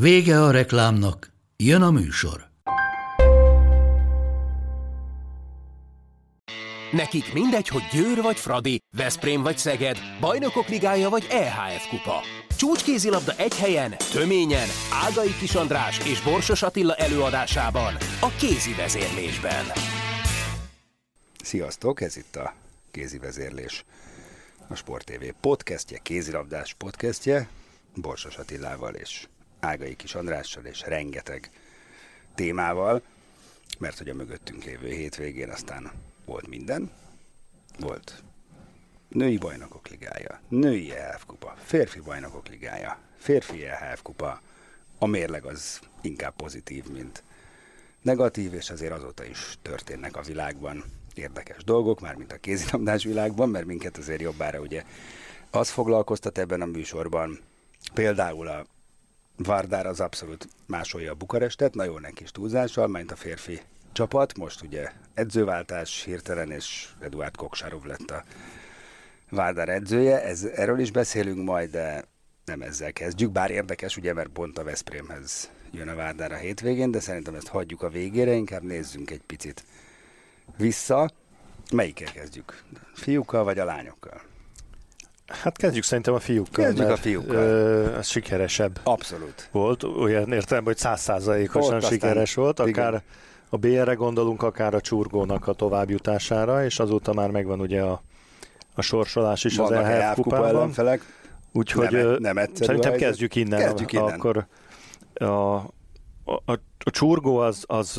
Vége a reklámnak, jön a műsor. Nekik mindegy, hogy Győr vagy Fradi, Veszprém vagy Szeged, Bajnokok Ligája vagy EHF Kupa. Csúcskézilabda egy helyen, töményen, Ágai Kis András és Borsos Attila előadásában, a kézi vezérlésben. Sziasztok, ez itt a kézi vezérlés. A Sport TV podcastje, kézilabdás podcastje, Borsos Attilával és Ágai Kis Andrással és rengeteg témával, mert hogy a mögöttünk lévő hétvégén aztán volt minden. Volt női bajnokok ligája, női EHF kupa, férfi bajnokok ligája, férfi EHF kupa. A mérleg az inkább pozitív, mint negatív, és azért azóta is történnek a világban érdekes dolgok, már mint a kézilabdás világban, mert minket azért jobbára ugye az foglalkoztat ebben a műsorban, például a Vardár az abszolút másolja a Bukarestet, nagyon neki is túlzással, mint a férfi csapat. Most ugye edzőváltás hirtelen, és Eduard Koksárov lett a Vardár edzője. Ez, erről is beszélünk majd, de nem ezzel kezdjük. Bár érdekes, ugye, mert pont a Veszprémhez jön a Vardár a hétvégén, de szerintem ezt hagyjuk a végére, inkább nézzünk egy picit vissza. Melyikkel kezdjük? Fiúkkal vagy a lányokkal? Hát kezdjük szerintem a fiúkkal. Kezdjük mert, a fiúkkal. Ö, az sikeresebb Abszolút. volt, olyan értelemben, hogy százszázalékosan sikeres volt, akár igen. a BR-re gondolunk, akár a csurgónak a továbbjutására, és azóta már megvan ugye a, a sorsolás is Vannak az EHF kupában. ellenfelek. Úgyhogy Nem- ö, nem szerintem kezdjük innen. Kezdjük innen. Akkor a, a, a, csurgó az, az,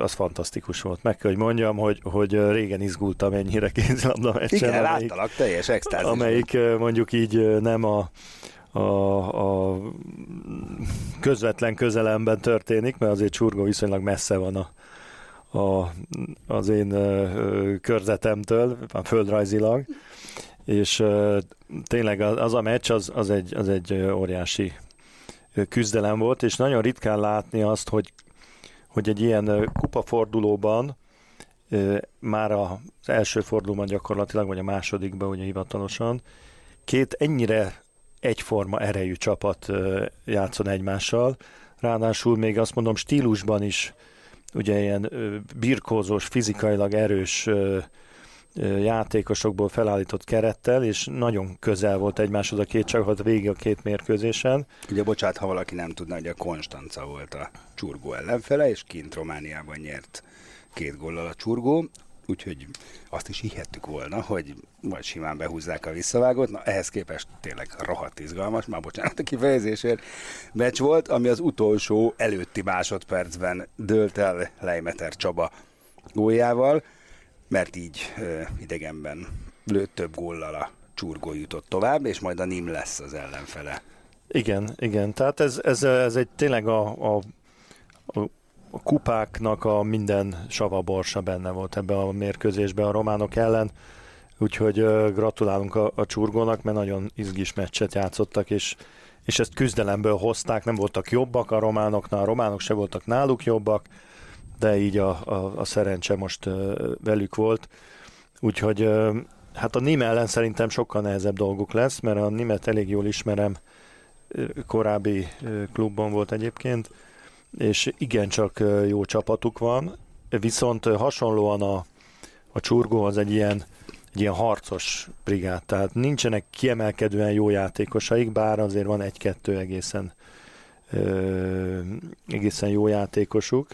az fantasztikus volt. Meg kell, hogy mondjam, hogy, hogy régen izgultam ennyire kézilabda meccsen. Igen, amelyik- láttalak, teljes extázis. amelyik mondjuk így nem a, a, a közvetlen közelemben történik, mert azért Csurgó viszonylag messze van a, a, az én ö, körzetemtől, földrajzilag, és ö, tényleg az, az a meccs az, az, egy, az egy óriási küzdelem volt, és nagyon ritkán látni azt, hogy, hogy egy ilyen kupafordulóban már az első fordulóban gyakorlatilag, vagy a másodikban ugye hivatalosan, két ennyire egyforma erejű csapat játszon egymással, ráadásul még azt mondom stílusban is ugye ilyen birkózós, fizikailag erős játékosokból felállított kerettel, és nagyon közel volt egymáshoz a két csapat végig a két mérkőzésen. Ugye bocsánat, ha valaki nem tudna, hogy a Konstanca volt a csurgó ellenfele, és kint Romániában nyert két góllal a csurgó, úgyhogy azt is hihettük volna, hogy majd simán behúzzák a visszavágót. Na, ehhez képest tényleg rohadt izgalmas, már bocsánat a kifejezésért, meccs volt, ami az utolsó előtti másodpercben dőlt el Leimeter Csaba góljával, mert így ö, idegenben lőtt több góllal a csurgó jutott tovább, és majd a Nim lesz az ellenfele. Igen, igen. Tehát ez, ez, ez egy tényleg a, a, a, kupáknak a minden savaborsa benne volt ebben a mérkőzésben a románok ellen. Úgyhogy ö, gratulálunk a, a csurgónak, mert nagyon izgis meccset játszottak, és, és ezt küzdelemből hozták, nem voltak jobbak a románoknál, a románok se voltak náluk jobbak, de így a, a, a szerencse most velük volt. Úgyhogy hát a Nim ellen szerintem sokkal nehezebb dolguk lesz, mert a Nimet elég jól ismerem, korábbi klubban volt egyébként, és igencsak jó csapatuk van, viszont hasonlóan a, a csurgó az egy ilyen, egy ilyen harcos brigád, tehát nincsenek kiemelkedően jó játékosaik, bár azért van egy-kettő egészen, ö, egészen jó játékosuk,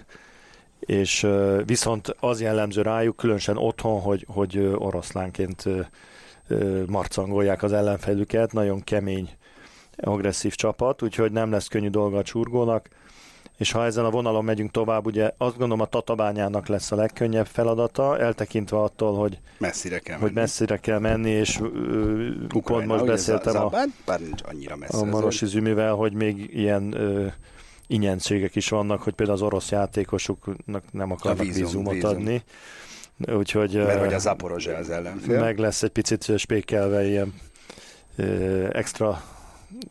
és viszont az jellemző rájuk, különösen otthon, hogy, hogy oroszlánként marcangolják az ellenfelüket, nagyon kemény, agresszív csapat, úgyhogy nem lesz könnyű dolga a csurgónak, és ha ezen a vonalon megyünk tovább, ugye azt gondolom a Tatabányának lesz a legkönnyebb feladata, eltekintve attól, hogy, Messzire kell hogy messzire kell menni, és ö, pont most beszéltem a, Zabán, bár nincs annyira messze. a Marosi Zümivel, hogy még ilyen ö, ingyenségek is vannak, hogy például az orosz játékosoknak nem akarnak vízum, vízumot vízum. adni. Úgyhogy Mert hogy ö, a Zaporozse az ellenfél. meg lesz egy picit spékelve ilyen extra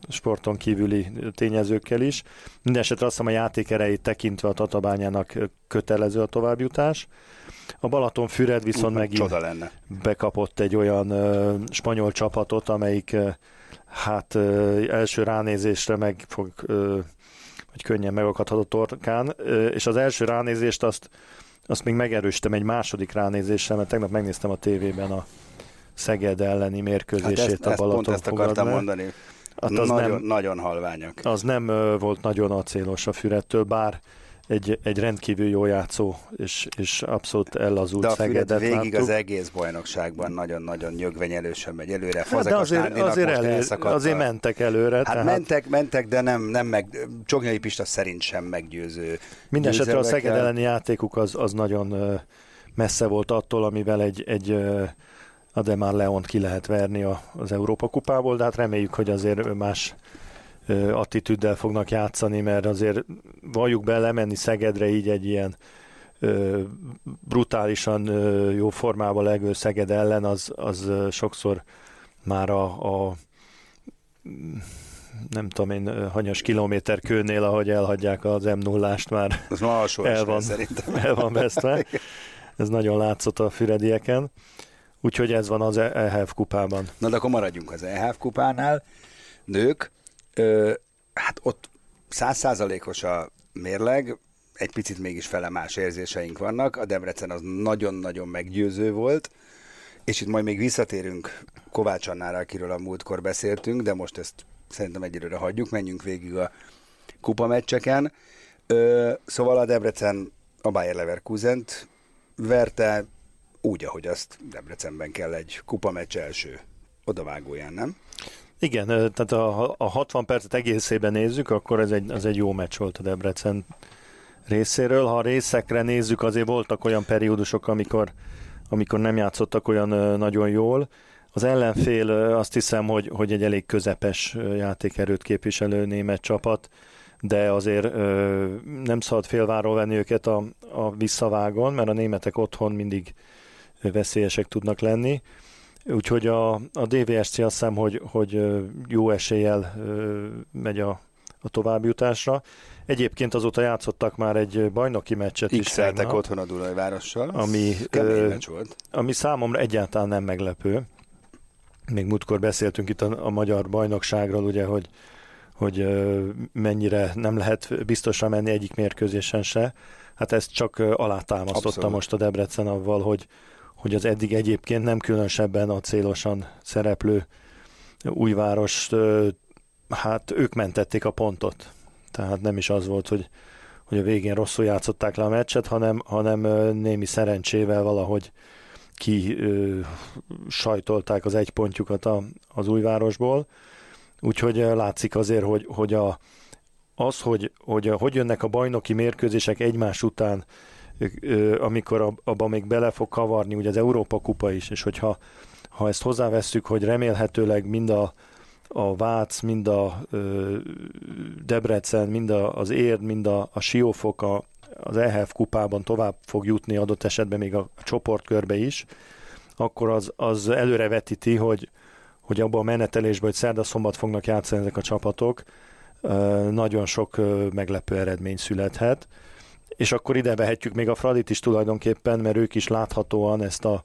sporton kívüli tényezőkkel is. Mindenesetre azt hiszem a játék erejét tekintve a Tatabányának kötelező a továbbjutás. A Balatonfüred viszont megint Csoda lenne. bekapott egy olyan ö, spanyol csapatot, amelyik ö, hát ö, első ránézésre meg fog, ö, vagy könnyen megakadhat a torkán, és az első ránézést azt, azt még megerősítem egy második ránézéssel, mert tegnap megnéztem a tévében a Szeged elleni Hát mérkőzését ezt, a ezt pont Balaton ezt akartam mondani. Hát az nagyon, nem, nagyon halványak. az nem volt nagyon acélos a Füredtől, bár egy, egy rendkívül jó játszó, és, és abszolút ellazult De a Szegedet végig láttuk. az egész bajnokságban nagyon-nagyon nyögvenyelősen megy előre. Hát de azért, azért, most elé, elszakadt azért mentek előre. Hát tehát mentek, mentek, de nem, nem meg, Csoknyai Pista szerint sem meggyőző. Mindenesetre a. Szeged elleni játékuk az, az nagyon messze volt attól, amivel egy, egy Ademar Leont ki lehet verni az Európa kupából, de hát reméljük, hogy azért más attitűddel fognak játszani, mert azért valljuk be lemenni Szegedre így egy ilyen brutálisan jó formában legő Szeged ellen, az, az sokszor már a, a nem tudom én, hanyas kilométer kőnél, ahogy elhagyják az m 0 már Az ma alsó El van. szerintem. el van vesztve. Ez nagyon látszott a füredieken. Úgyhogy ez van az EHF kupában. Na de akkor maradjunk az EHF kupánál. Nők, ö, hát ott százszázalékos a mérleg, egy picit mégis fele más érzéseink vannak. A Debrecen az nagyon-nagyon meggyőző volt, és itt majd még visszatérünk Kovács Annára, akiről a múltkor beszéltünk, de most ezt szerintem egyelőre hagyjuk, menjünk végig a kupameccseken. Ö, szóval a Debrecen a Bayer Leverkusent verte úgy, ahogy azt Debrecenben kell egy kupameccs első odavágóján, nem? Igen, tehát a, a 60 percet egészében nézzük, akkor ez egy, az egy jó meccs volt a Debrecen részéről. Ha a részekre nézzük, azért voltak olyan periódusok, amikor, amikor nem játszottak olyan nagyon jól. Az ellenfél azt hiszem, hogy, hogy egy elég közepes játékerőt képviselő német csapat, de azért nem szabad félváról venni őket a, a visszavágon, mert a németek otthon mindig veszélyesek tudnak lenni. Úgyhogy a, a DVSC azt hiszem, hogy, hogy jó eséllyel megy a, a továbbjutásra. Egyébként azóta játszottak már egy bajnoki meccset is X-eltek otthon a Dunajvárossal. Ami, ö, volt. ami számomra egyáltalán nem meglepő. Még múltkor beszéltünk itt a, a magyar bajnokságról, ugye, hogy, hogy ö, mennyire nem lehet biztosra menni egyik mérkőzésen se. Hát ezt csak alátámasztotta Abszolút. most a Debrecen avval, hogy, hogy az eddig egyébként nem különösebben a célosan szereplő újváros, hát ők mentették a pontot. Tehát nem is az volt, hogy, hogy a végén rosszul játszották le a meccset, hanem, hanem némi szerencsével valahogy ki ö, sajtolták az egy pontjukat a, az újvárosból. Úgyhogy látszik azért, hogy, hogy a, az, hogy, hogy hogy jönnek a bajnoki mérkőzések egymás után, amikor ab- abba még bele fog kavarni ugye az Európa kupa is, és hogyha ha ezt hozzávesszük, hogy remélhetőleg mind a, a Vác, mind a ö, Debrecen, mind a, az Érd, mind a, a Siófok a, az EHF kupában tovább fog jutni adott esetben még a, a csoportkörbe is, akkor az, az előre vetíti, hogy, hogy abban a menetelésben, hogy szerda-szombat fognak játszani ezek a csapatok, nagyon sok meglepő eredmény születhet. És akkor ide vehetjük még a Fradit is tulajdonképpen, mert ők is láthatóan ezt a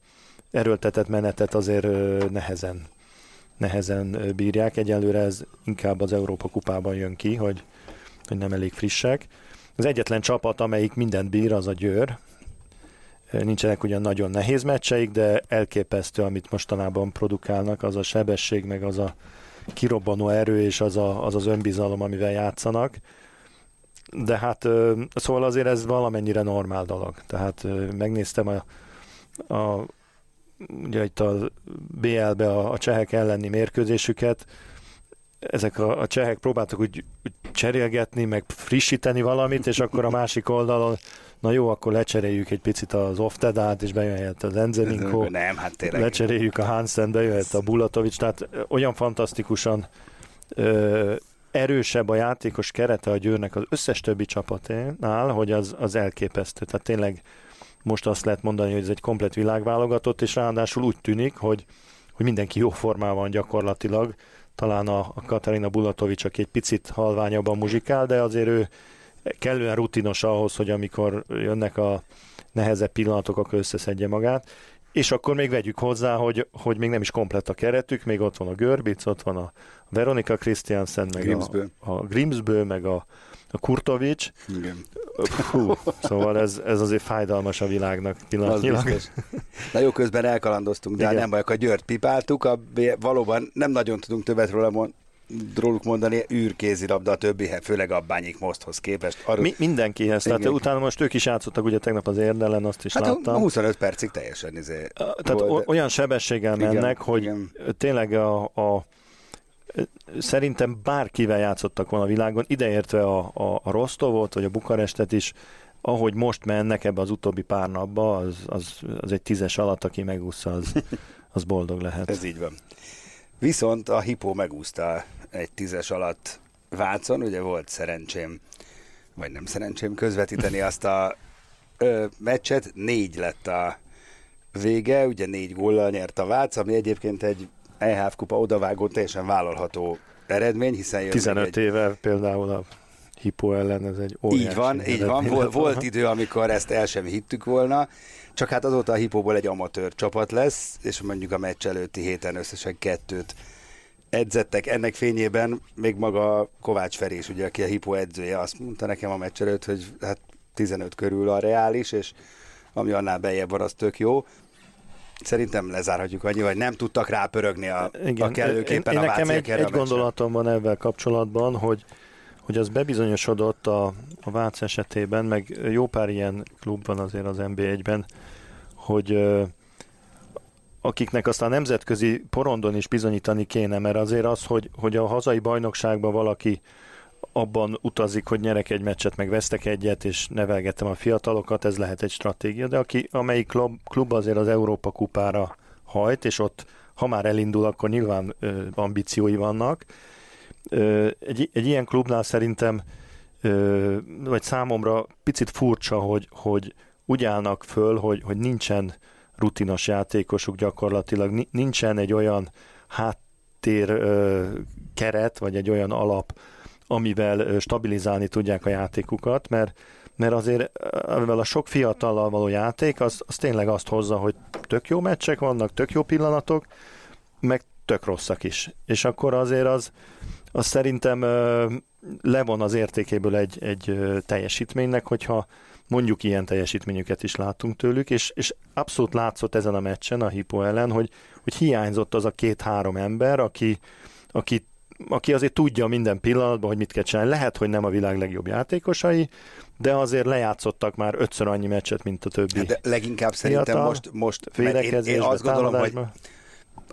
erőltetett menetet azért nehezen nehezen bírják. Egyelőre ez inkább az Európa kupában jön ki, hogy, hogy nem elég frissek. Az egyetlen csapat, amelyik mindent bír, az a Győr. Nincsenek ugyan nagyon nehéz meccseik, de elképesztő, amit mostanában produkálnak, az a sebesség, meg az a kirobbanó erő, és az a, az, az önbizalom, amivel játszanak. De hát szóval azért ez valamennyire normál dolog. Tehát megnéztem a, a ugye itt a BL-be a, a csehek elleni mérkőzésüket, ezek a, a csehek próbáltak úgy, úgy cserélgetni, meg frissíteni valamit, és akkor a másik oldalon, na jó, akkor lecseréljük egy picit az Oftedát, és bejöhet az Enzelinko, Nem, hát tényleg. lecseréljük a Hansen, bejöhet a Bulatovics, tehát olyan fantasztikusan ö, erősebb a játékos kerete a Győrnek az összes többi csapaténál, hogy az, az elképesztő. Tehát tényleg most azt lehet mondani, hogy ez egy komplet világválogatott, és ráadásul úgy tűnik, hogy, hogy mindenki jó formában gyakorlatilag. Talán a, a Katarina Bulatovics, aki egy picit halványabban muzsikál, de azért ő kellően rutinos ahhoz, hogy amikor jönnek a nehezebb pillanatok, akkor összeszedje magát. És akkor még vegyük hozzá, hogy, hogy még nem is komplett a keretük, még ott van a Görbic, ott van a Veronika Christiansen, meg Grimsbő. a, a Grimsbő, meg a, a Kurtovics. Igen. Fú, szóval ez, ez azért fájdalmas a világnak pillanatnyilag. Na jó, közben elkalandoztunk, de hát Igen. nem baj, a Győrt pipáltuk, a, valóban nem nagyon tudunk többet róla mond, róluk mondani, űrkézilabda a többi, hát főleg a Bányik Mosthoz képest. Arról, Mi, mindenkihez, tehát Igen. utána most ők is játszottak ugye tegnap az érdelen, azt is hát láttam. a 25 percig teljesen izé, Tehát volt, olyan sebességgel Igen, mennek, hogy igen. tényleg a, a szerintem bárkivel játszottak volna a világon, ideértve a, a, a Rostovot, vagy a Bukarestet is, ahogy most mennek ebbe az utóbbi pár napba, az, az, az egy tízes alatt, aki megúszza, az, az boldog lehet. Ez így van. Viszont a Hippo megúszta egy tízes alatt Vácon, ugye volt szerencsém, vagy nem szerencsém közvetíteni azt a ö, meccset, négy lett a vége, ugye négy góllal nyert a Vác, ami egyébként egy EHF kupa odavágó teljesen vállalható eredmény, hiszen jön 15 még egy, éve például a Hippo ellen ez egy óriási így van, így van. Volt, volt idő, amikor ezt el sem hittük volna, csak hát azóta a Hipóból egy amatőr csapat lesz, és mondjuk a meccs előtti héten összesen kettőt edzettek. Ennek fényében még maga Kovács Feri is, ugye, aki a Hipó edzője, azt mondta nekem a meccs előtt, hogy hát 15 körül a reális, és ami annál bejebb van, az tök jó. Szerintem lezárhatjuk annyi, vagy nem tudtak rápörögni a, a kellőképpen én, én a nekem egy, egy gondolatom van ebben kapcsolatban, hogy, hogy az bebizonyosodott a, a Vác esetében, meg jó pár ilyen klub van azért az NB1-ben, hogy akiknek aztán nemzetközi porondon is bizonyítani kéne, mert azért az, hogy, hogy a hazai bajnokságban valaki abban utazik, hogy nyerek egy meccset, meg vesztek egyet, és nevelgettem a fiatalokat, ez lehet egy stratégia, de aki, amelyik klub, klub azért az Európa kupára hajt, és ott ha már elindul, akkor nyilván ö, ambíciói vannak. Ö, egy, egy ilyen klubnál szerintem, vagy számomra picit furcsa, hogy, hogy úgy állnak föl, hogy, hogy nincsen rutinos játékosuk gyakorlatilag, ni- nincsen egy olyan háttér keret, vagy egy olyan alap, amivel stabilizálni tudják a játékukat, mert mert azért amivel a sok fiatallal való játék, az, az tényleg azt hozza, hogy tök jó meccsek vannak, tök jó pillanatok, meg tök rosszak is. És akkor azért az, az szerintem levon az értékéből egy, egy teljesítménynek, hogyha mondjuk ilyen teljesítményüket is látunk tőlük, és, és abszolút látszott ezen a meccsen a Hippo ellen, hogy, hogy hiányzott az a két-három ember, aki, aki, aki azért tudja minden pillanatban, hogy mit kell csinálni. Lehet, hogy nem a világ legjobb játékosai, de azért lejátszottak már ötször annyi meccset, mint a többi. Hát De leginkább szerintem Fiatal, most, most én, én azt gondolom, hogy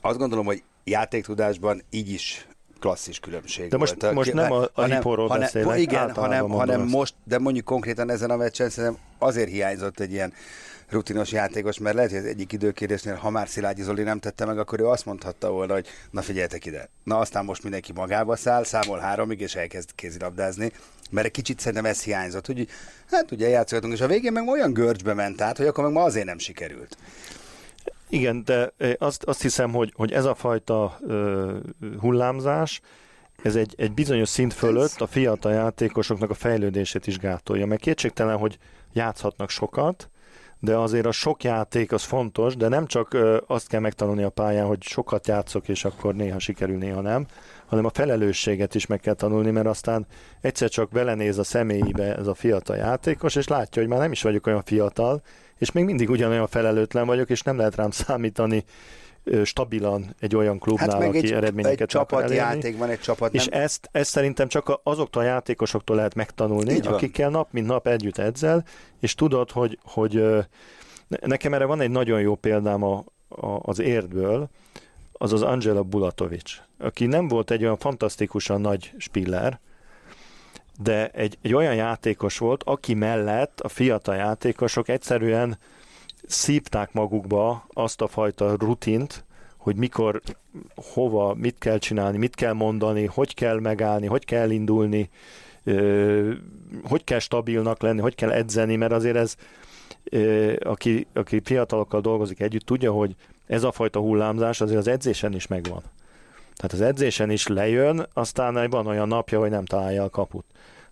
azt gondolom, hogy játéktudásban így is klasszis különbség De most- volt. most nem a- a Hipóról hanem, beszélek, Igen, hanem, hanem azt. most, de mondjuk konkrétan ezen a meccsen szerintem azért hiányzott egy ilyen rutinos játékos, mert lehet, hogy az egyik időkérésnél, ha már Szilágyi Zoli nem tette meg, akkor ő azt mondhatta volna, hogy na figyeljetek ide, na aztán most mindenki magába száll, számol háromig, és elkezd kézilabdázni, mert egy kicsit szerintem ez hiányzott, hogy hát ugye játszogatunk, és a végén meg olyan görcsbe ment át, hogy akkor meg ma azért nem sikerült. Igen, de azt, azt hiszem, hogy, hogy ez a fajta ö, hullámzás, ez egy, egy bizonyos szint fölött a fiatal játékosoknak a fejlődését is gátolja. Mert kétségtelen, hogy játszhatnak sokat, de azért a sok játék az fontos, de nem csak ö, azt kell megtanulni a pályán, hogy sokat játszok, és akkor néha sikerül, néha nem, hanem a felelősséget is meg kell tanulni, mert aztán egyszer csak belenéz a személyébe ez a fiatal játékos, és látja, hogy már nem is vagyok olyan fiatal, és még mindig ugyanolyan felelőtlen vagyok, és nem lehet rám számítani stabilan egy olyan klubnál, Hát aki egy, eredményeket egy csapatjáték van, egy csapat És nem... ezt, ezt szerintem csak azoktól a játékosoktól lehet megtanulni, Így van. akikkel nap mint nap együtt edzel, és tudod, hogy, hogy nekem erre van egy nagyon jó példám a, a, az érdből, az az Angela Bulatovics, aki nem volt egy olyan fantasztikusan nagy spiller, de egy, egy olyan játékos volt, aki mellett a fiatal játékosok egyszerűen szívták magukba azt a fajta rutint, hogy mikor, hova, mit kell csinálni, mit kell mondani, hogy kell megállni, hogy kell indulni, hogy kell stabilnak lenni, hogy kell edzeni, mert azért ez, aki, aki fiatalokkal dolgozik együtt, tudja, hogy ez a fajta hullámzás azért az edzésen is megvan. Tehát az edzésen is lejön, aztán van olyan napja, hogy nem találja a kaput.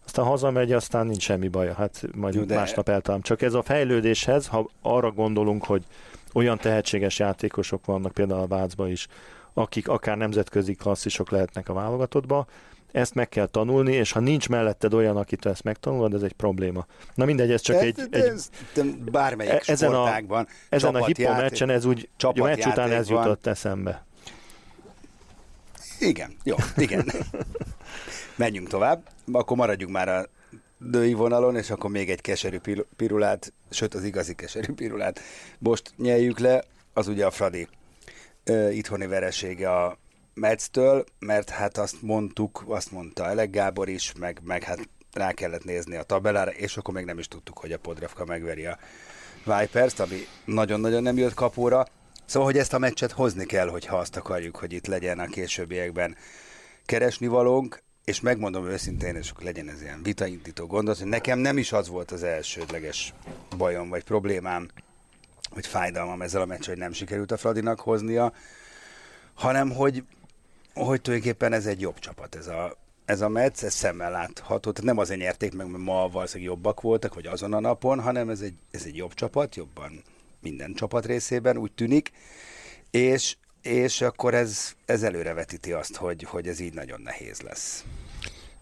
Aztán hazamegy, aztán nincs semmi baja, hát majd de... másnap eltalálom. Csak ez a fejlődéshez, ha arra gondolunk, hogy olyan tehetséges játékosok vannak például a Vácba is, akik akár nemzetközi klasszisok lehetnek a válogatottba, ezt meg kell tanulni, és ha nincs melletted olyan, akit ezt megtanulod, ez egy probléma. Na mindegy, ez csak de, egy... Egy de bármelyik ezen sportágban. A, ezen a hippo meccsen ez úgy, a meccs után ez van. jutott eszembe. Igen, jó, igen. Menjünk tovább, akkor maradjunk már a női vonalon, és akkor még egy keserű pirulát, sőt az igazi keserű pirulát most nyeljük le, az ugye a Fradi uh, itthoni veresége a Metz-től, mert hát azt mondtuk, azt mondta Elek Gábor is, meg, meg hát rá kellett nézni a tabellára, és akkor még nem is tudtuk, hogy a Podravka megveri a Vipers-t, ami nagyon-nagyon nem jött kapóra. Szóval, hogy ezt a meccset hozni kell, hogyha azt akarjuk, hogy itt legyen a későbbiekben keresni valónk, és megmondom őszintén, és legyen ez ilyen vitaindító gondot, hogy nekem nem is az volt az elsődleges bajom vagy problémám, hogy fájdalmam ezzel a meccs, hogy nem sikerült a Fradinak hoznia, hanem hogy, hogy tulajdonképpen ez egy jobb csapat, ez a, ez a meccs, ez szemmel látható, tehát nem azért nyerték meg, mert ma valószínűleg jobbak voltak, vagy azon a napon, hanem ez egy, ez egy jobb csapat, jobban minden csapat részében, úgy tűnik, és, és akkor ez, ez előrevetíti azt, hogy, hogy ez így nagyon nehéz lesz.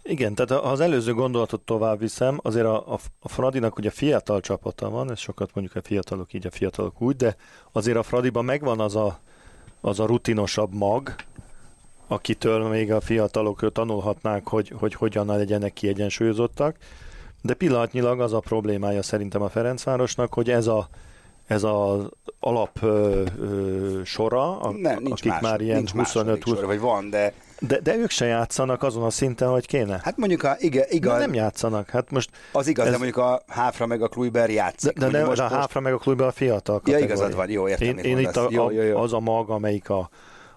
Igen, tehát ha az előző gondolatot tovább viszem, azért a, a, a Fradinak ugye fiatal csapata van, ez sokat mondjuk a fiatalok így, a fiatalok úgy, de azért a Fradiban megvan az a, az a rutinosabb mag, akitől még a fiatalok tanulhatnák, hogy, hogy hogyan legyenek kiegyensúlyozottak, de pillanatnyilag az a problémája szerintem a Ferencvárosnak, hogy ez a ez az alap ö, ö, sora, a, nem, nincs akik más, már ilyen 25 20 vagy van, de... de... De ők se játszanak azon a szinten, hogy kéne. Hát mondjuk a, igen, igaz... De nem játszanak. Hát most az igaz, ez... de mondjuk a Háfra meg a Kluiber játszik. De, de nem, most, a Háfra meg a Kluiber a fiatal kategória. Ja, igazad van, jó, értem, Én, én itt a, jó, jó, jó. az a mag, amelyik a,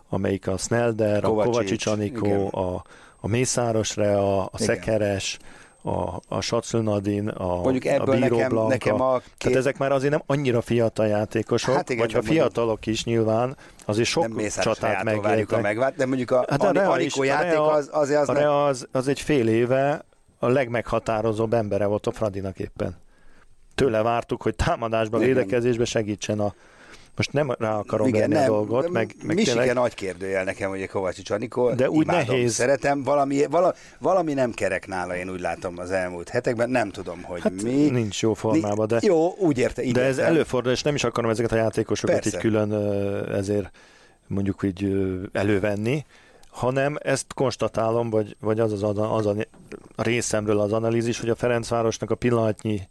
amelyik a Snelder, a Kovacic Anikó, a, a Mészárosre, a, a Szekeres, a, a Satszlunadin, a, Mondjuk ebből a Bíró nekem, Blanka. nekem a két... Tehát ezek már azért nem annyira fiatal játékosok, hát igen, vagy ha fiatalok mondjuk... is nyilván, azért sok nem csatát megéltek. Megvált, de mondjuk a, hát a, a Anikó játék a az, azért az, a nem... az, az egy fél éve a legmeghatározóbb embere volt a Fradinak éppen. Tőle vártuk, hogy támadásba, védekezésbe segítsen a, most nem rá akarom Igen, venni nem, a dolgot, meg, meg Misike tényleg... nagy kérdőjel nekem, hogy a Kovács Anikó, de úgy imádom, nehéz. Szeretem, valami, vala, valami nem kerek nála, én úgy látom az elmúlt hetekben, nem tudom, hogy hát mi. Nincs jó formában, de... Jó, úgy érte, De ez előfordul, és nem is akarom ezeket a játékosokat Persze. így külön ezért mondjuk így elővenni, hanem ezt konstatálom, vagy, vagy az, az, az, az a részemről az analízis, hogy a Ferencvárosnak a pillanatnyi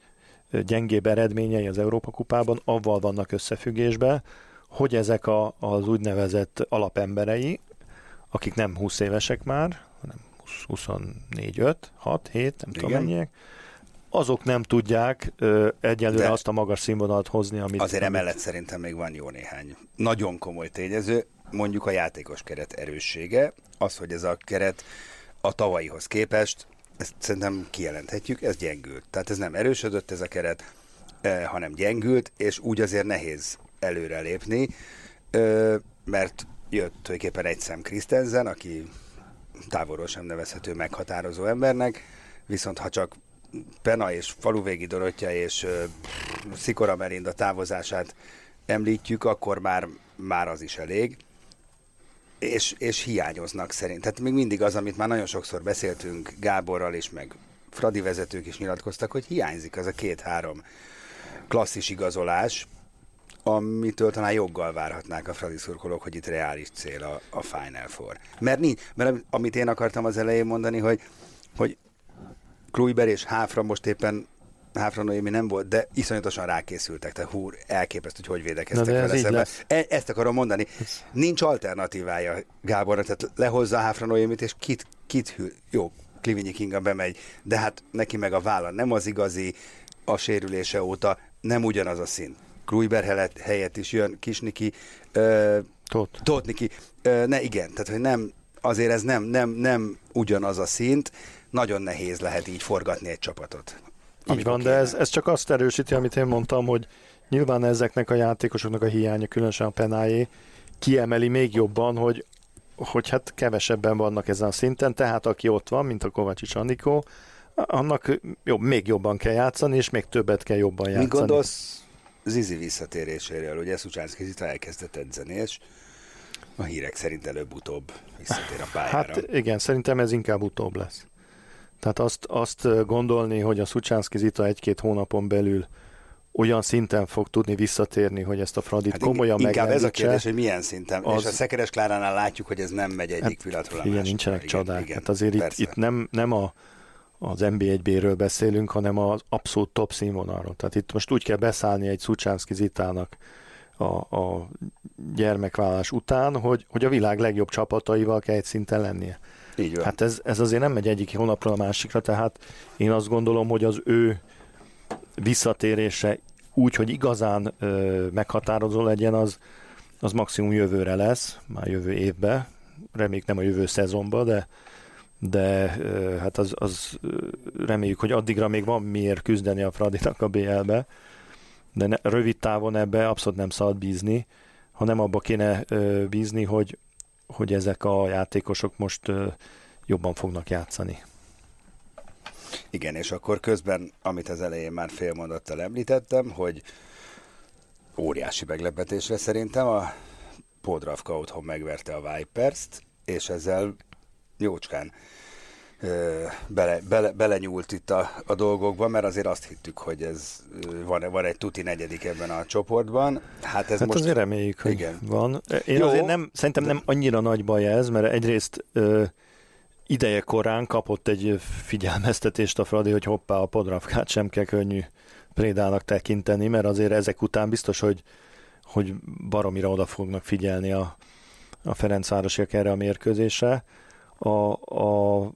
gyengébb eredményei az Európa kupában avval vannak összefüggésben, hogy ezek a, az úgynevezett alapemberei, akik nem 20 évesek már, hanem 24, 5, 6, 7, nem Igen. tudom mennyiek, azok nem tudják ö, egyelőre De azt a magas színvonalat hozni, amit... Azért amit... emellett szerintem még van jó néhány nagyon komoly tényező, mondjuk a játékos keret erőssége, az, hogy ez a keret a tavalyihoz képest ezt szerintem kijelenthetjük, ez gyengült. Tehát ez nem erősödött ez a keret, eh, hanem gyengült, és úgy azért nehéz előrelépni, eh, mert jött tulajdonképpen egy szem Christensen, aki távolról sem nevezhető meghatározó embernek, viszont ha csak Pena és Faluvégi Dorottya és uh, Szikora Merinda távozását említjük, akkor már, már az is elég és, és hiányoznak szerint. Tehát még mindig az, amit már nagyon sokszor beszéltünk Gáborral és meg Fradi vezetők is nyilatkoztak, hogy hiányzik az a két-három klasszis igazolás, amitől talán joggal várhatnák a Fradi szurkolók, hogy itt reális cél a, a Final Four. Mert, nincs, mert amit én akartam az elején mondani, hogy, hogy Kluiber és Háfra most éppen Háfra Noémi nem volt, de iszonyatosan rákészültek, tehát hú, elképesztő, hogy hogy védekeztek vele szemben. E- ezt akarom mondani. Nincs alternatívája Gáborra, tehát lehozza Háfra Noémit, és kit, kit hű, jó, Klivinyi Kinga bemegy, de hát neki meg a válla nem az igazi, a sérülése óta nem ugyanaz a szín. Kluiber helyett is jön Kisniki, ö, Tóth. Tóth Niki. Ö, ne, igen, tehát hogy nem, azért ez nem, nem, nem ugyanaz a szint, nagyon nehéz lehet így forgatni egy csapatot. Így van, de ez, ez csak azt erősíti, amit én mondtam, hogy nyilván ezeknek a játékosoknak a hiánya, különösen a penájé, kiemeli még jobban, hogy, hogy hát kevesebben vannak ezen a szinten, tehát aki ott van, mint a Kovácsics Andikó, annak jobb, még jobban kell játszani, és még többet kell jobban játszani. Mi gondolsz Zizi visszatéréséről? Ugye Szucsánszki Zita elkezdett edzeni, és a hírek szerint előbb-utóbb visszatér a pályára. Hát igen, szerintem ez inkább utóbb lesz. Tehát azt, azt gondolni, hogy a Szucsánszki Zita egy-két hónapon belül olyan szinten fog tudni visszatérni, hogy ezt a Fradit hát komolyan Inkább ez a kérdés, hogy milyen szinten. Az... És a Szekeres Kláránál látjuk, hogy ez nem megy egyik hát, pillanatról a Igen, nincsenek igen, csodák. Igen, hát azért itt, itt nem, nem a, az NB1B-ről beszélünk, hanem az abszolút top színvonalról. Tehát itt most úgy kell beszállni egy Szucsánszki Zitának a, a gyermekvállás után, hogy, hogy a világ legjobb csapataival kell egy szinten lennie. Így van. Hát ez, ez azért nem megy egyik hónapról a másikra, tehát én azt gondolom, hogy az ő visszatérése úgy, hogy igazán ö, meghatározó legyen, az, az maximum jövőre lesz, már jövő évbe, reméljük nem a jövő szezonban, de, de ö, hát az, az reméljük, hogy addigra még van miért küzdeni a Fradinak a BL-be, de ne, rövid távon ebbe abszolút nem szabad bízni, hanem abba kéne ö, bízni, hogy, hogy ezek a játékosok most jobban fognak játszani. Igen, és akkor közben, amit az elején már félmondattal említettem, hogy óriási meglepetésre szerintem a Podravka otthon megverte a Vipers-t, és ezzel jócskán bele, bele, belenyúlt itt a, a dolgokba, mert azért azt hittük, hogy ez van, van egy tuti negyedik ebben a csoportban. Hát ez hát most... azért reméljük, hogy igen. van. Én Jó, azért nem, szerintem nem annyira nagy baj ez, mert egyrészt ö, ideje korán kapott egy figyelmeztetést a Fradi, hogy hoppá, a podravkát sem kell könnyű prédának tekinteni, mert azért ezek után biztos, hogy, hogy baromira oda fognak figyelni a, a Ferencvárosiak erre a mérkőzésre. A, a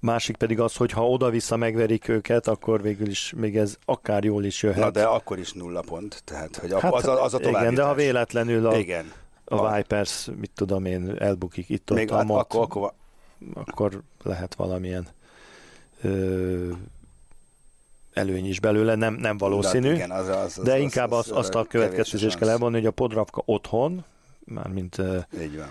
másik pedig az, hogy ha oda-vissza megverik őket, akkor végül is még ez akár jól is jöhet. Na de akkor is nulla pont, tehát hogy hát, az, a, az a Igen, de ha véletlenül a, igen. a Vipers, mit tudom én, elbukik itt-ott, még hát, akkor, akkor, akkor lehet valamilyen ö, előny is belőle, nem, nem valószínű. De, igen, az, az, az, de inkább az, az, azt a következtetést kell elmondani, hogy a Podravka otthon, mármint Így van.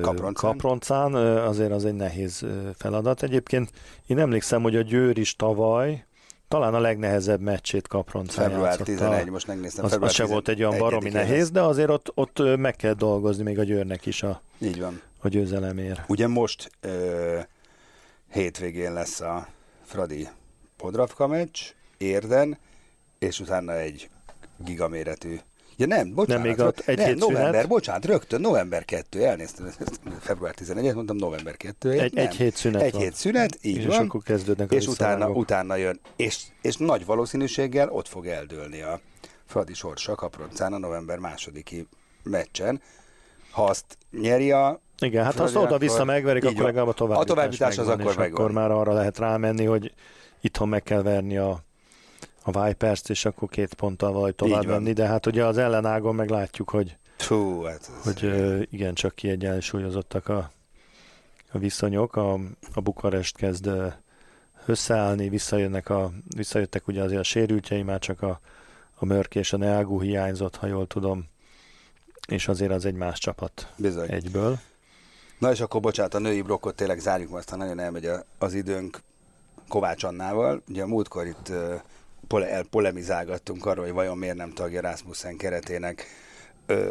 Kaproncán. Kaproncán, azért az egy nehéz feladat. Egyébként én emlékszem, hogy a Győr is tavaly talán a legnehezebb meccsét Kaproncán Február játszotta. 11, most megnéztem. Az, az se volt egy olyan baromi nehéz, de azért ott, ott meg kell dolgozni még a Győrnek is a, Így van. a győzelemért. Ugye most ö, hétvégén lesz a Fradi Podravka meccs, Érden, és utána egy gigaméretű Ja nem, bocsánat. Nem, még ott egy nem, november, szünet. bocsánat, rögtön november 2, elnéztem, február 11 mondtam november 2. Egy, nem, egy hét szünet Egy van. hét szünet, így és van. akkor kezdődnek És utána, utána jön, és, és nagy valószínűséggel ott fog eldőlni a Fradi sorsa Kaproncán a november másodiki meccsen. Ha azt nyeri a igen, hát azt oda-vissza megverik, akkor legalább a továbbítás, a továbbítás az akkor megvan. Akkor már arra lehet rámenni, hogy itthon meg kell verni a a Vipers-t, és akkor két ponttal valahogy tovább venni, de hát ugye az ellenágon meg látjuk, hogy, Fú, hát hogy igen, csak kiegyensúlyozottak a, a viszonyok. A, a Bukarest kezd összeállni, visszajönnek a, visszajöttek ugye azért a sérültjei, már csak a, a Mörk és a Neagu hiányzott, ha jól tudom, és azért az egy más csapat Bizony. egyből. Na és akkor bocsánat, a női blokkot tényleg zárjuk, mert aztán nagyon elmegy az időnk Kovács Annával. Ugye a múltkor itt pole, elpolemizálgattunk arról, hogy vajon miért nem tagja Rasmussen keretének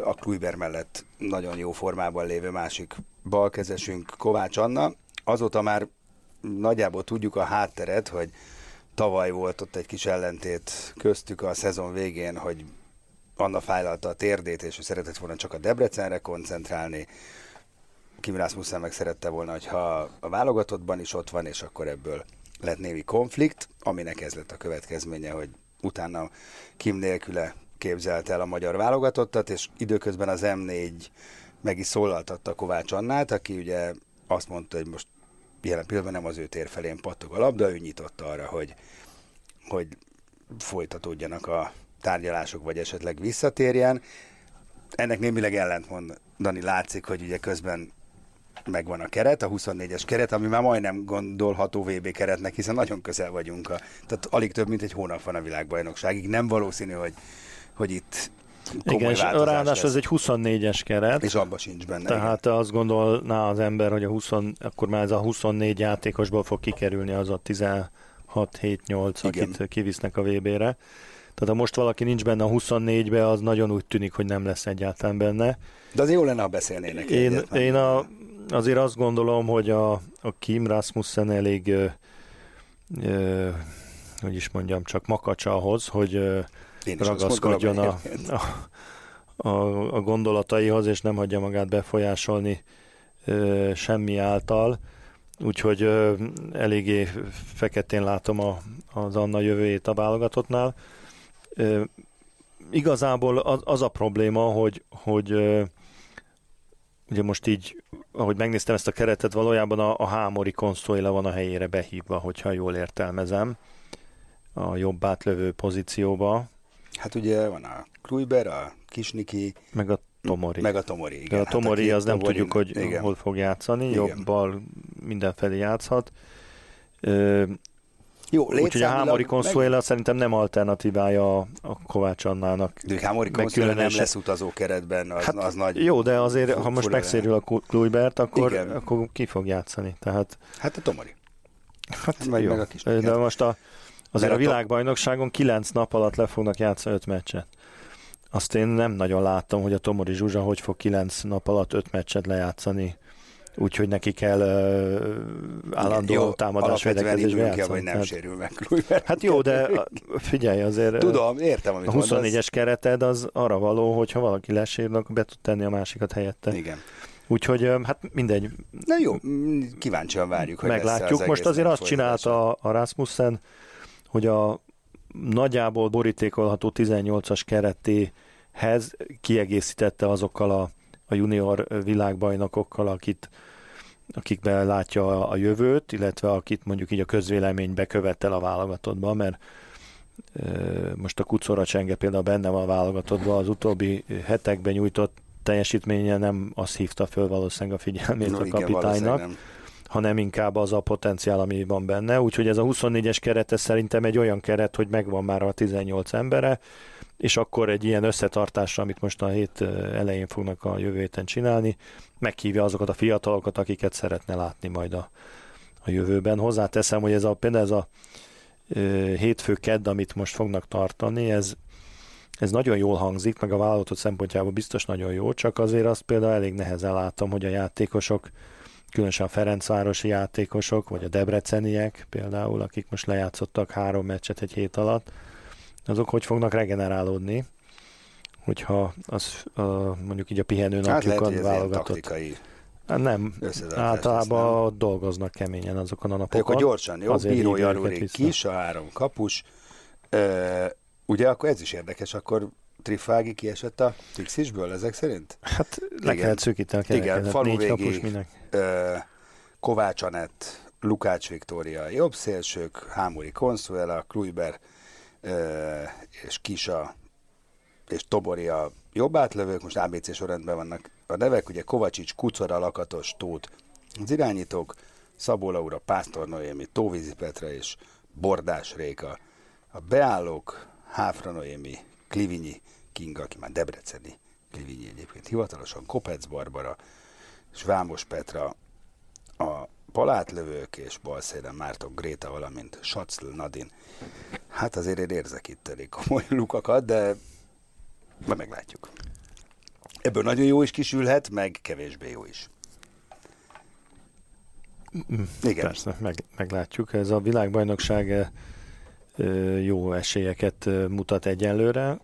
a Kluiber mellett nagyon jó formában lévő másik balkezesünk Kovács Anna. Azóta már nagyjából tudjuk a hátteret, hogy tavaly volt ott egy kis ellentét köztük a szezon végén, hogy Anna fájlalta a térdét, és ő szeretett volna csak a Debrecenre koncentrálni. Kim Rasmussen meg szerette volna, hogyha a válogatottban is ott van, és akkor ebből lett némi konflikt, aminek ez lett a következménye, hogy utána Kim nélküle képzelt el a magyar válogatottat, és időközben az M4 meg is szólaltatta Kovács Annát, aki ugye azt mondta, hogy most jelen pillanatban nem az ő tér felén pattog a labda, ő nyitott arra, hogy, hogy folytatódjanak a tárgyalások, vagy esetleg visszatérjen. ennek némileg ellentmondani látszik, hogy ugye közben megvan a keret, a 24-es keret, ami már majdnem gondolható VB keretnek, hiszen nagyon közel vagyunk. A, tehát alig több, mint egy hónap van a világbajnokságig. Nem valószínű, hogy, hogy itt komoly Igen, ráadásul ez egy 24-es keret. És abban sincs benne. Tehát azt gondolná az ember, hogy a 20, akkor már ez a 24 játékosból fog kikerülni az a 16-7-8, Igen. akit kivisznek a VB-re. Tehát ha most valaki nincs benne a 24-be, az nagyon úgy tűnik, hogy nem lesz egyáltalán benne. De azért jó lenne, ha beszélnének Én, én a, azért azt gondolom, hogy a, a Kim Rasmussen elég, ö, ö, hogy is mondjam, csak makacsa ahhoz, hogy ö, ragaszkodjon a, a, a, a gondolataihoz, és nem hagyja magát befolyásolni ö, semmi által. Úgyhogy ö, eléggé feketén látom a, az Anna jövőjét a válogatottnál. Ö, igazából az, az a probléma, hogy, hogy ö, ugye most így, ahogy megnéztem ezt a keretet, valójában a, a Hámori Consuela van a helyére behívva, hogyha jól értelmezem, a jobb átlövő pozícióba, Hát ugye van a Kluiber, a Kisniki, meg a Tomori. meg a Tomori. Igen. De a Hát Tomori két az nem Tomorin- tudjuk, hogy igen. hol fog játszani, Igen. jobbal mindenfelé játszhat. Ö, Jó, Úgyhogy a Hámori meg- Consuela szerintem nem alternatívája a, a Kovács Annának. De Hámori meg Consuela nem lesz utazó keretben, az, Hát az nagy... Jó, de azért, ha most megszérül a Kluibert, akkor, Igen. akkor ki fog játszani. Tehát, Hát a Tomori. hát Meg- jó. meg a kis de most a, azért Mert a a világbajnokságon 9 nap alatt le fognak játszani 5 meccset. Azt én nem nagyon láttam, hogy a Tomori Zsuzsa hogy fog 9 nap alatt 5 meccset lejátszani, úgyhogy neki kell uh, állandó Jó, támadás védekezésbe játszani. hogy nem Tehát- sérül meg Kluiber. Hát jó, de figyelj, azért Tudom, értem, amit a 24-es kereted az arra való, hogy ha valaki lesérül, akkor be tud tenni a másikat helyette. Igen. Úgyhogy hát mindegy, Na jó, mm, kíváncsian várjuk, hogy meglátjuk. az Most azért azt csinálta a, a Rasmussen, hogy a nagyjából borítékolható 18-as keretéhez kiegészítette azokkal a, a junior világbajnokokkal, akit, akikben látja a, jövőt, illetve akit mondjuk így a közvélemény bekövettel a válogatottba, mert most a Kucora Csenge például benne van a válogatottban, az utóbbi hetekben nyújtott teljesítménye nem azt hívta föl valószínűleg a figyelmét No, a igen, kapitánynak, nem. hanem inkább az a potenciál, ami van benne. Úgyhogy ez a 24-es keret, ez szerintem egy olyan keret, hogy megvan már a 18 embere, és akkor egy ilyen összetartásra, amit most a hét elején fognak a jövő héten csinálni, meghívja azokat a fiatalokat, akiket szeretne látni majd a, a jövőben. Hozzáteszem, hogy ez a, például ez a ö, hétfő kedd, amit most fognak tartani, ez, ez nagyon jól hangzik, meg a vállalatot szempontjából biztos nagyon jó, csak azért azt például elég nehezen látom, hogy a játékosok különösen a Ferencvárosi játékosok, vagy a debreceniek például, akik most lejátszottak három meccset egy hét alatt, azok hogy fognak regenerálódni, hogyha az a, mondjuk így a pihenő Hát napjukon ilyen válogatott. Hát nem, általában nem? ott dolgoznak keményen azokon a napokon. akkor gyorsan, jó? Azért Bíró kis, a három kapus. Ö, ugye akkor ez is érdekes, akkor Trifági kiesett a Pixisből ezek szerint? Hát le Igen. kellett szűkíteni a Igen, falu Négy kapus minek. Ö, Kovács Anett, Lukács Viktória jobb szélsők, Hámori Consuela, Kluiber és Kisa és Tobori a jobb átlövők, most ABC sorrendben vannak a nevek, ugye Kovacsics, Kucora, Lakatos, Tóth az irányítók, Szabó Laura, Pásztor Noémi, Tóvízi Petra és Bordás Réka. A beállók Háfra Noémi, Klivinyi Kinga, aki már Debreceni, Klivinyi egyébként hivatalosan, Kopec Barbara, és Vámos Petra, palátlövők és balszélen Márton Gréta, valamint Sacl Nadin. Hát azért én érzek itt elég komoly lukakat, de majd meglátjuk. Ebből nagyon jó is kisülhet, meg kevésbé jó is. Igen. Persze, meg, meglátjuk. Ez a világbajnokság jó esélyeket mutat egyenlőre,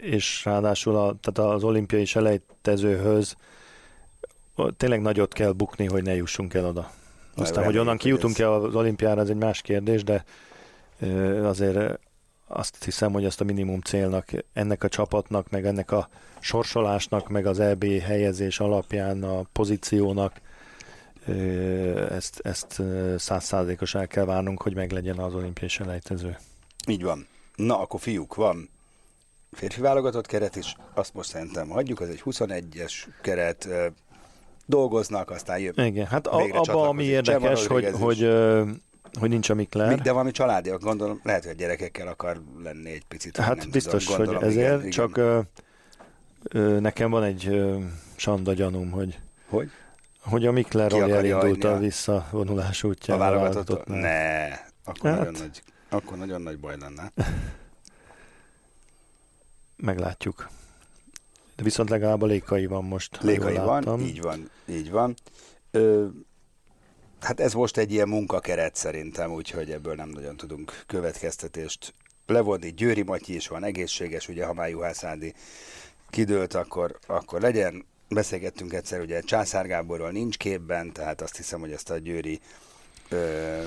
és ráadásul a, tehát az olimpiai selejtezőhöz tényleg nagyot kell bukni, hogy ne jussunk el oda. Aztán, hogy onnan hogy kijutunk ez- el az olimpiára, ez egy más kérdés, de azért azt hiszem, hogy azt a minimum célnak ennek a csapatnak, meg ennek a sorsolásnak, meg az EB helyezés alapján a pozíciónak ezt, ezt százszázalékos el kell várnunk, hogy meglegyen az olimpiai selejtező. Így van. Na, akkor fiúk, van férfi válogatott keret is, azt most szerintem hagyjuk, az egy 21-es keret, dolgoznak, aztán jön. Igen, hát abban ami érdekes, hogy, hogy, hogy nincs a Mikler. De valami családiak, gondolom, lehet, hogy gyerekekkel akar lenni egy picit. Hát nem biztos, tudom, gondolom, hogy ezért, igen, csak igen. Ö, ö, nekem van egy ö, sanda gyanúm, hogy hogy? Hogy a Mikler elindult a visszavonulás útján. A válogatott? Ne, akkor, hát. nagyon nagy, akkor nagyon nagy baj lenne. Meglátjuk. De viszont legalább a lékai van most. Lékai van, így van, így van. Ö, hát ez most egy ilyen munkakeret szerintem, úgyhogy ebből nem nagyon tudunk következtetést levonni. Győri Matyi is van egészséges, ugye ha már Juhász Ádi kidőlt, akkor, akkor legyen. Beszélgettünk egyszer, ugye Császár Gáborról nincs képben, tehát azt hiszem, hogy ezt a Győri ö,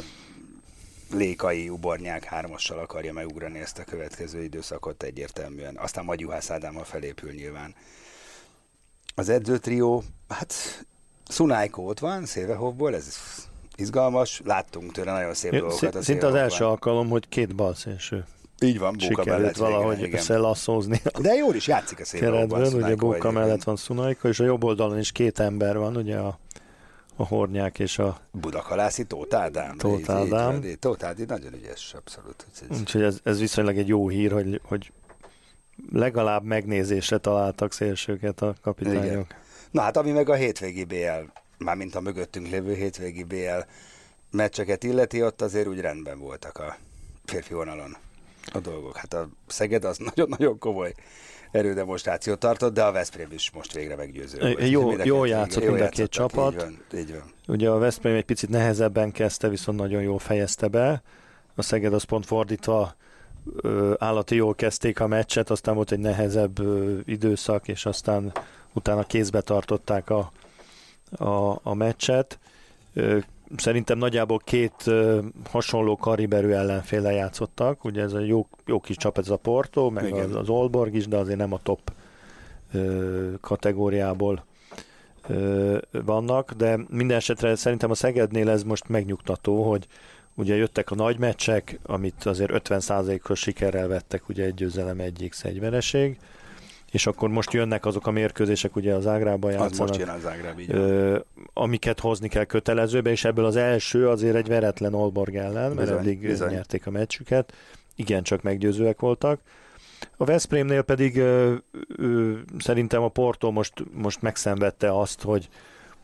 Lékai Ubornyák hármassal akarja megugrani ezt a következő időszakot egyértelműen. Aztán majd Juhász Ádámmal felépül nyilván. Az edzőtrió, hát Szunájko ott van, Szévehovból, ez izgalmas, láttunk tőle nagyon szép J- dolgokat. Szinte az első alkalom, hogy két balszélső így van, Bóka mellett valahogy igen, összelasszózni. De jól is játszik a szép keretben, ugye Bóka mellett van Szunajka, és a jobb oldalon is két ember van, ugye a a Hornyák és a... Budakalászi Tóth Ádám. Tóth Ádám. Tóth Ádi nagyon ügyes, abszolút. Úgyhogy ez, ez viszonylag egy jó hír, hogy, hogy legalább megnézésre találtak szélsőket a kapitányok. Igen. Na hát ami meg a hétvégi BL, mármint a mögöttünk lévő hétvégi BL meccseket illeti, ott azért úgy rendben voltak a férfi vonalon a dolgok. Hát a Szeged az nagyon-nagyon komoly erődemonstrációt tartott, de a Veszprém is most végre meggyőző volt. Jó, jó játszott mind a két csapat. Így van, így van. Ugye a Veszprém egy picit nehezebben kezdte, viszont nagyon jól fejezte be. A Szeged az pont fordítva állati jól kezdték a meccset, aztán volt egy nehezebb időszak, és aztán utána kézbe tartották a, a, a meccset szerintem nagyjából két uh, hasonló kariberű ellenféle játszottak. Ugye ez a jó, jó kis csap, ez a Porto, meg az, az Olborg is, de azért nem a top uh, kategóriából vannak, de minden esetre szerintem a Szegednél ez most megnyugtató, hogy ugye jöttek a nagy meccsek, amit azért 50%-os sikerrel vettek, ugye egy győzelem, egyik egy vereség, és akkor most jönnek azok a mérkőzések, ugye az Ágrában játszanak. Az most jön az Ágráb, így ö, amiket hozni kell kötelezőbe, és ebből az első azért egy veretlen Olborg ellen, mert bizony, eddig bizony. nyerték a meccsüket, igen, csak meggyőzőek voltak. A Veszprémnél pedig ö, ö, szerintem a Porto most, most megszenvedte azt, hogy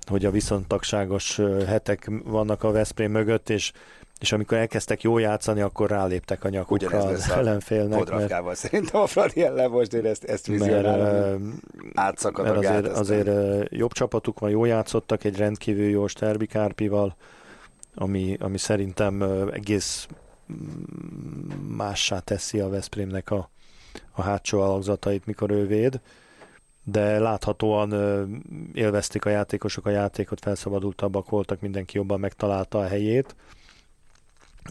hogy a viszontagságos hetek vannak a Veszprém mögött, és és amikor elkezdtek jól játszani, akkor ráléptek a nyakukra az ellenfélnek. Podravkával mert, szerintem a Fradi ellen most én ezt, ezt vizionálom. Átszakad mert azért, azért jobb csapatuk van, jól játszottak egy rendkívül jó Sterbi Kárpival, ami, ami szerintem egész mássá teszi a Veszprémnek a, a hátsó alakzatait, mikor ő véd de láthatóan élvezték a játékosok a játékot, felszabadultabbak voltak, mindenki jobban megtalálta a helyét.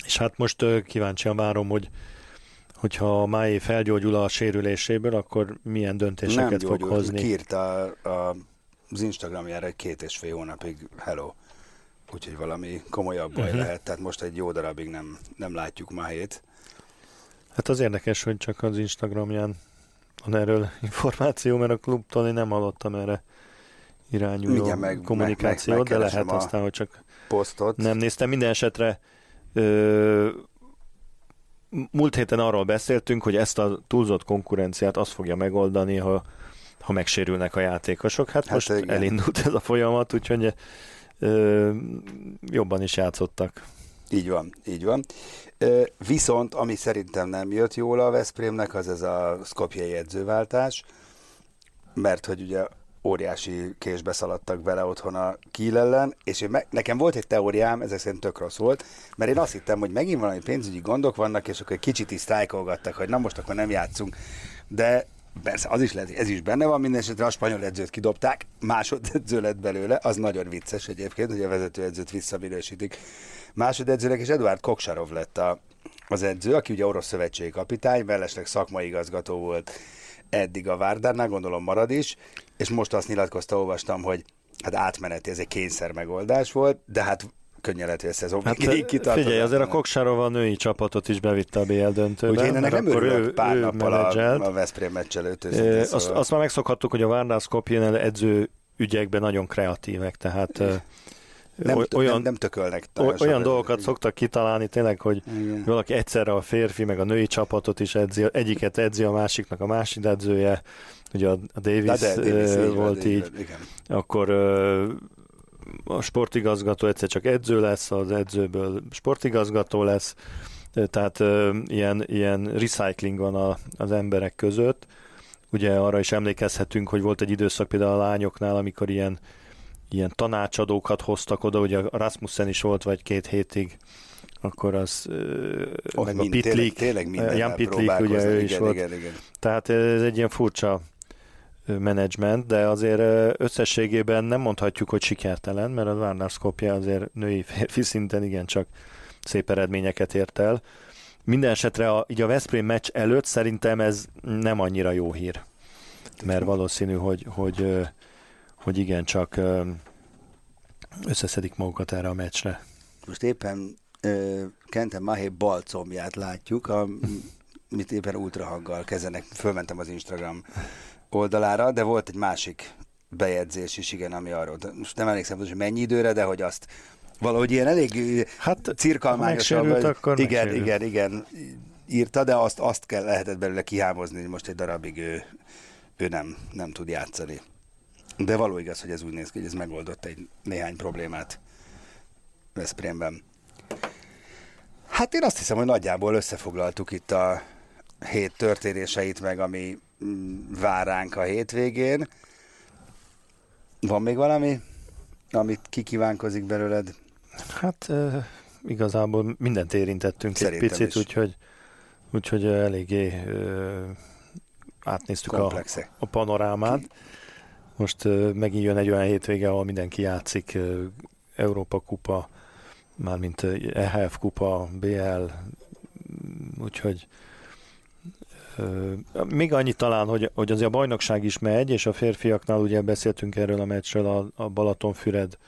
És hát most kíváncsian várom, hogy hogyha a Máé felgyógyul a sérüléséből, akkor milyen döntéseket Nem fog gyógyul, hozni. Kiírta a, az Instagramjára egy két és fél hónapig hello. Úgyhogy valami komolyabb baj uh-huh. lehet, tehát most egy jó darabig nem, nem látjuk Máét. Hát az érdekes, hogy csak az Instagramján van erről információ, mert a klubtól én nem hallottam erre irányuló meg, kommunikációt, meg, meg, de lehet aztán, hogy csak posztot. nem néztem. Minden esetre múlt héten arról beszéltünk, hogy ezt a túlzott konkurenciát az fogja megoldani, ha, ha megsérülnek a játékosok. Hát, hát most igen. elindult ez a folyamat, úgyhogy ö, jobban is játszottak. Így van, így van. Ö, viszont, ami szerintem nem jött jól a Veszprémnek, az ez a Skopje edzőváltás, mert hogy ugye óriási késbe szaladtak bele otthon a Kiel ellen, és én me- nekem volt egy teóriám, ezek szerint tök rossz volt, mert én azt hittem, hogy megint valami pénzügyi gondok vannak, és akkor egy kicsit is sztrájkolgattak, hogy na most akkor nem játszunk. De persze az is lehet, ez is benne van, minden esetre a spanyol edzőt kidobták, másodedző lett belőle, az nagyon vicces egyébként, hogy a vezetőedzőt visszaminősítik. Másodedzőnek és Eduard Koksarov lett a, az edző, aki ugye orosz szövetségi kapitány, mellesleg szakmai igazgató volt eddig a Várdárnál, gondolom marad is, és most azt nyilatkozta, olvastam, hogy hát átmeneti, ez egy kényszer megoldás volt, de hát könnyen lehet, hogy a szezon Hát figyelj, azért a Koksárova a női csapatot is bevitte a BL döntőbe. Úgyhogy én ennek nem örülök pár ő nappal menedzselt. a, a Veszprém meccs előtt. Őszintén Azt, szóval. azt már megszokhattuk, hogy a Várdász Kopjénel edző ügyekben nagyon kreatívek, tehát nem, oly- olyan, nem, nem tökölnek. olyan dolgokat szoktak kitalálni tényleg, hogy Igen. valaki egyszerre a férfi, meg a női csapatot is edzi, egyiket edzi, a másiknak a másik edzője, ugye a, a Davis, Na de, Davis, így van, volt így, van, Igen. akkor ö, a sportigazgató egyszer csak edző lesz, az edzőből sportigazgató lesz, tehát ö, ilyen, ilyen recycling van a, az emberek között. Ugye arra is emlékezhetünk, hogy volt egy időszak például a lányoknál, amikor ilyen, ilyen tanácsadókat hoztak oda, ugye a Rasmussen is volt vagy két hétig, akkor az Oh, meg mind, a Pitlik, tényleg, tényleg Jan Pitlik, ugye ő is igen, volt. Igen, igen. Tehát ez egy ilyen furcsa menedzsment, de azért összességében nem mondhatjuk, hogy sikertelen, mert a Várnár Skopje azért női férfi szinten igencsak szép eredményeket ért el. Minden esetre a, így a Veszprém meccs előtt szerintem ez nem annyira jó hír, mert valószínű, hogy, hogy, hogy igencsak ö, összeszedik magukat erre a meccsre. Most éppen uh, Kenten Mahé bal combját látjuk, a, mit éppen ultrahanggal kezenek. Fölmentem az Instagram oldalára, de volt egy másik bejegyzés is, igen, ami arról. Most nem emlékszem, hogy mennyi időre, de hogy azt valahogy ilyen elég ö, Hát cirkalmányosan. vagy- akkor igen, megsérült. igen, igen, írta, de azt, azt kell, lehetett belőle kihámozni, hogy most egy darabig ő, ő nem, nem tud játszani. De való igaz, hogy ez úgy néz ki, hogy ez megoldott egy néhány problémát Veszprémben. Hát én azt hiszem, hogy nagyjából összefoglaltuk itt a hét történéseit, meg ami mm, vár ránk a hétvégén. Van még valami, amit kikívánkozik belőled? Hát ö, igazából mindent érintettünk Szerintem egy picit, is. úgyhogy, úgyhogy eléggé ö, átnéztük a, Komplexe. a panorámát. Most megint jön egy olyan hétvége, ahol mindenki játszik, Európa kupa, mármint EHF kupa, BL, úgyhogy még annyit talán, hogy, hogy azért a bajnokság is megy, és a férfiaknál ugye beszéltünk erről a meccsről, a, a Balatonfüred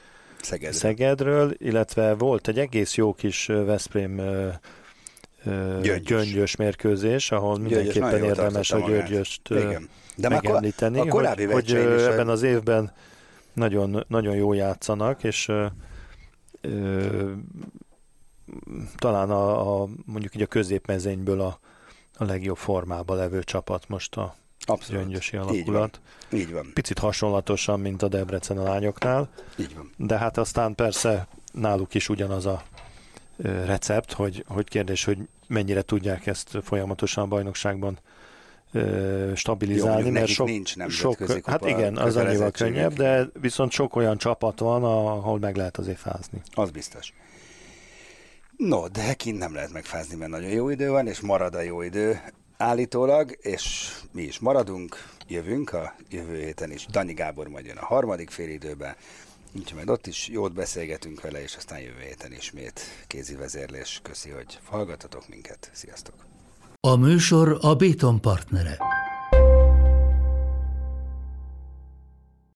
Szegedre. Szegedről, illetve volt egy egész jó kis Veszprém Gyöngyös. gyöngyös mérkőzés, ahol Gyöngyös mindenképpen jól érdemes a. Györgyöst Igen. De megemlíteni, a korábbi hogy, hogy ebben az évben nagyon, nagyon jó játszanak, és ö, ö, talán a, a, mondjuk így a középmezényből a, a legjobb formában levő csapat most a Abszolút. gyöngyösi Így van. alakulat. Így van. Picit hasonlatosan, mint a Debrecen a lányoknál. Így van. De hát aztán persze náluk is ugyanaz a recept, hogy, hogy kérdés, hogy mennyire tudják ezt folyamatosan a bajnokságban stabilizálni, Jó, mert sok, nincs sok nemzetközi hát kupa igen, az annyival könnyebb, de viszont sok olyan csapat van, ahol meg lehet azért fázni. Az biztos. No, de kint nem lehet megfázni, mert nagyon jó idő van, és marad a jó idő állítólag, és mi is maradunk, jövünk a jövő héten is. Dani Gábor majd jön a harmadik félidőben, úgyhogy majd ott is jót beszélgetünk vele, és aztán jövő héten ismét kézi vezérlés. Köszi, hogy hallgatatok minket. Sziasztok! A műsor a Béton partnere.